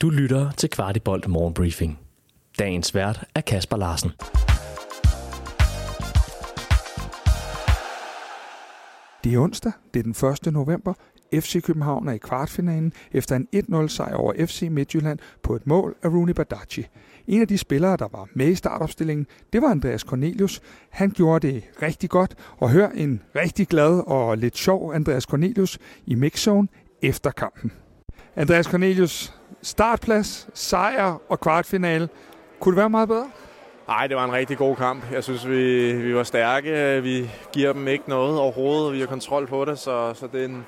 Du lytter til Kvartibolt Morgenbriefing. Dagens vært er Kasper Larsen. Det er onsdag, det er den 1. november. FC København er i kvartfinalen efter en 1-0 sejr over FC Midtjylland på et mål af Rooney Badaci. En af de spillere, der var med i startopstillingen, det var Andreas Cornelius. Han gjorde det rigtig godt, og hør en rigtig glad og lidt sjov Andreas Cornelius i mixzone efter kampen. Andreas Cornelius, startplads, sejr og kvartfinale. Kunne det være meget bedre? Nej, det var en rigtig god kamp. Jeg synes, vi, vi var stærke. Vi giver dem ikke noget overhovedet, og vi har kontrol på det, så, så det, er en,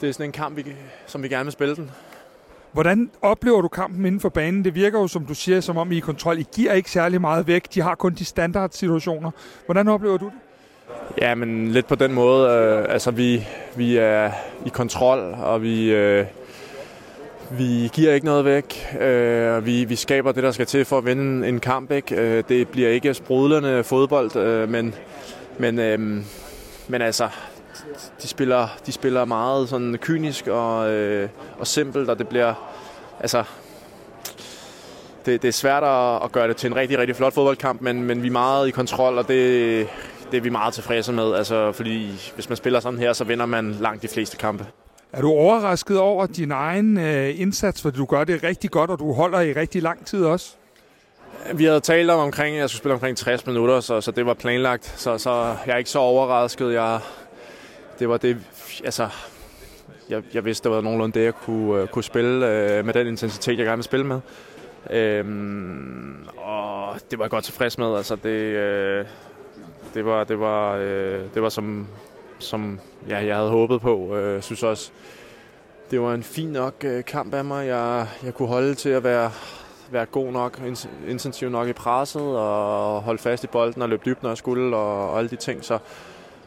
det er sådan en kamp, vi, som vi gerne vil spille den. Hvordan oplever du kampen inden for banen? Det virker jo, som du siger, som om I er i kontrol. I giver ikke særlig meget væk. De har kun de standardsituationer. Hvordan oplever du det? Ja, men lidt på den måde. Øh, altså, vi, vi er i kontrol, og vi, øh, vi giver ikke noget væk. Øh, vi, vi skaber det, der skal til for at vinde en kamp. Ikke? Øh, det bliver ikke sprudlende fodbold, øh, men, men, øh, men altså, de spiller, de spiller meget sådan kynisk og, øh, og simpelt, og det bliver... Altså, det, det er svært at, at gøre det til en rigtig, rigtig flot fodboldkamp, men, men vi er meget i kontrol, og det, det er vi meget tilfredse med. Altså, fordi hvis man spiller sådan her, så vinder man langt de fleste kampe. Er du overrasket over din egen øh, indsats, for du gør det rigtig godt, og du holder i rigtig lang tid også? Vi havde talt om omkring, at jeg skulle spille omkring 60 minutter, så, så det var planlagt. Så, så jeg er ikke så overrasket. Jeg, det var det, altså, jeg, jeg vidste, det var nogenlunde det, jeg kunne, uh, kunne spille uh, med den intensitet, jeg gerne vil spille med. Øhm, og det var jeg godt tilfreds med. Altså, det, uh, det var, det var, uh, det var som, som ja, jeg havde håbet på. Øh, jeg synes også, det var en fin nok øh, kamp af mig. Jeg, jeg kunne holde til at være, være god nok, intensiv nok i presset, og holde fast i bolden og løbe dybt, når jeg skulle, og, og alle de ting. Så,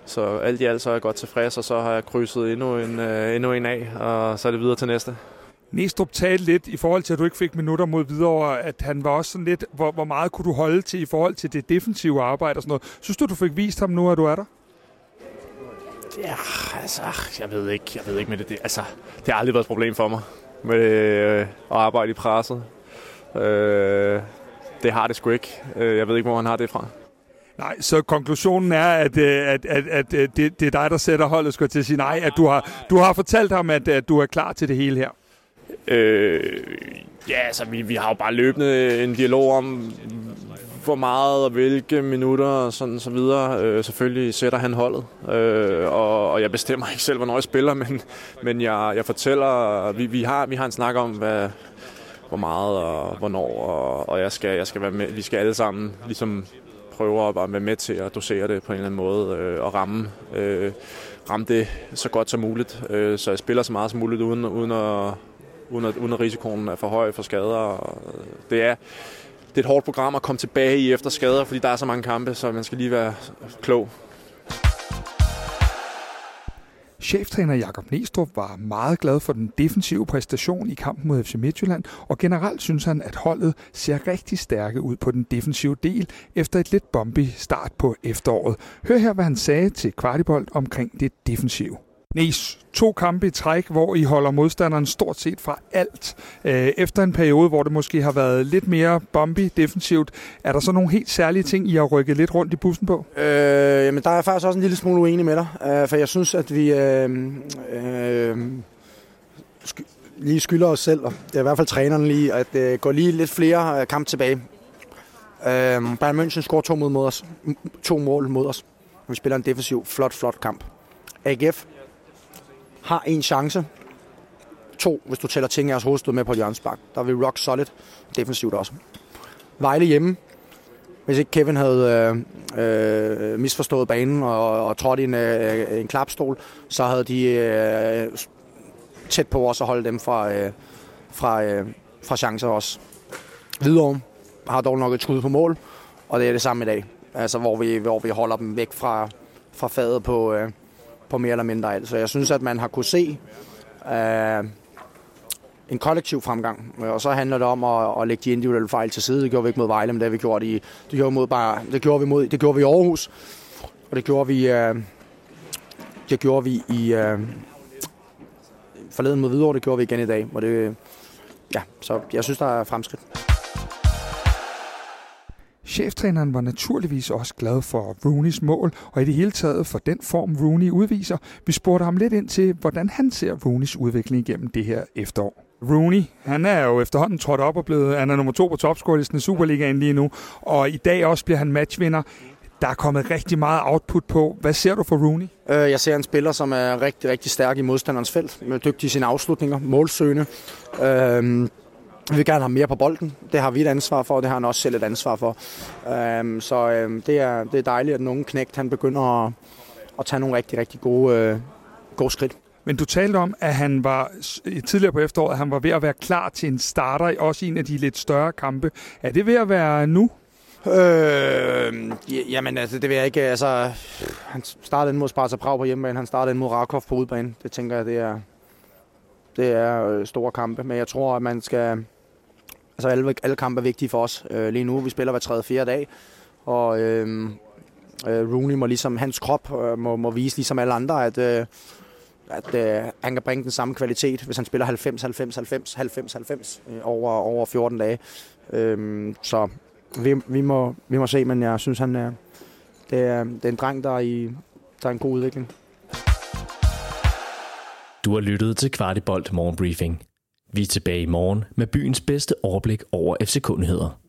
så alt i alt så er jeg godt tilfreds, og så har jeg krydset endnu en, øh, endnu en af, og så er det videre til næste. Næstrup talte lidt i forhold til, at du ikke fik minutter mod videre, at han var også sådan lidt, hvor, hvor meget kunne du holde til i forhold til det defensive arbejde og sådan noget. Synes du, du fik vist ham nu, at du er der? Ja, altså, jeg ved ikke, jeg ved ikke med det. det altså, det har aldrig været et problem for mig med øh, at arbejde i presset. Øh, det har det sgu ikke. Øh, jeg ved ikke, hvor han har det fra. Nej, så konklusionen er, at, at, at, at det, det er dig, der sætter holdet, skal til sige nej, at du har, du har fortalt ham, at, at du er klar til det hele her. Øh, ja, altså vi, vi har jo bare løbende en dialog om, hvor meget og hvilke minutter og sådan så videre. Øh, selvfølgelig sætter han holdet, øh, og, og jeg bestemmer ikke selv, hvornår jeg spiller, men, men jeg, jeg fortæller, vi, vi, har, vi har en snak om, hvad, hvor meget og hvornår, og, og jeg skal, jeg skal være med, vi skal alle sammen ligesom prøve at være med til at dosere det på en eller anden måde øh, og ramme, øh, ramme det så godt som muligt. Øh, så jeg spiller så meget som muligt uden, uden, at, uden, at, uden at risikoen er for høj for skader. Det er, det er et hårdt program at komme tilbage i efter skader, fordi der er så mange kampe, så man skal lige være klog. Cheftræner Jakob Næstrup var meget glad for den defensive præstation i kampen mod FC Midtjylland, og generelt synes han, at holdet ser rigtig stærke ud på den defensive del efter et lidt bombi start på efteråret. Hør her, hvad han sagde til Kvartibolt omkring det defensive. Næs, to kampe i træk, hvor I holder modstanderen stort set fra alt. Øh, efter en periode, hvor det måske har været lidt mere bombi defensivt, er der så nogle helt særlige ting, I har rykket lidt rundt i bussen på? Øh, jamen, der er faktisk også en lille smule uenig med dig, øh, for jeg synes, at vi øh, øh, sk- lige skylder os selv, og det er i hvert fald træneren lige, at øh, gå lige lidt flere øh, kampe tilbage. Øh, Bayern München scorer to, mod mod os, to mål mod os. Vi spiller en defensiv, flot, flot kamp. AGF har en chance. To, hvis du tæller ting af jeres hovedstød med på hjørnespark. Der er vi rock solid defensivt også. Vejle hjemme. Hvis ikke Kevin havde øh, øh, misforstået banen og, og trådt i en, øh, en klapstol, så havde de øh, tæt på os at holde dem fra, øh, fra, øh, fra chancer også. Hvidovre har dog nok et skud på mål, og det er det samme i dag. Altså, hvor vi, hvor vi holder dem væk fra, fra fadet på, øh, på mere eller mindre alt. Så jeg synes, at man har kunne se øh, en kollektiv fremgang. Og så handler det om at, at lægge de individuelle fejl til side. Det gjorde vi ikke mod Vejle, men det har vi gjort i, det gjorde, mod bare, det gjorde vi mod, det gjorde vi i Aarhus. Og det gjorde vi, øh, det gjorde vi i øh, forleden mod Hvidovre, det gjorde vi igen i dag. Og det, ja, så jeg synes, der er fremskridt. Cheftræneren var naturligvis også glad for Rooneys mål, og i det hele taget for den form, Rooney udviser. Vi spurgte ham lidt ind til, hvordan han ser Rooneys udvikling igennem det her efterår. Rooney, han er jo efterhånden trådt op og blevet, han er nummer to på topscorelisten i Superligaen lige nu, og i dag også bliver han matchvinder. Der er kommet rigtig meget output på. Hvad ser du for Rooney? Øh, jeg ser en spiller, som er rigtig, rigtig stærk i modstanderens felt, med dygtig i sine afslutninger, målsøgende. Øh, vi vil gerne have mere på bolden. Det har vi et ansvar for, og det har han også selv et ansvar for. Øhm, så øhm, det, er, det er dejligt, at nogen knægt han begynder at, at tage nogle rigtig, rigtig gode, øh, gode skridt. Men du talte om, at han var tidligere på efteråret, at han var ved at være klar til en starter, også i en af de lidt større kampe. Er det ved at være nu? Øh, jamen, altså, det vil jeg ikke. Altså, han startede mod Sparta Prag på hjemmebane, han startede mod Rakov på udebane. Det tænker jeg, det er, det er øh, store kampe. Men jeg tror, at man skal altså alle, alle kampe er vigtige for os øh, lige nu. Vi spiller hver tredje fjerde dag, og øh, øh, Rooney må ligesom, hans krop øh, må, må vise ligesom alle andre, at, øh, at øh, han kan bringe den samme kvalitet, hvis han spiller 90, 90, 90, 90, 90 øh, over, over 14 dage. Øh, så vi, vi, må, vi må se, men jeg synes, han er, det er, det er en dreng, der er, i, der er en god udvikling. Du har lyttet til Kvartibolt Morgenbriefing. Vi er tilbage i morgen med byens bedste overblik over FC-kundigheder.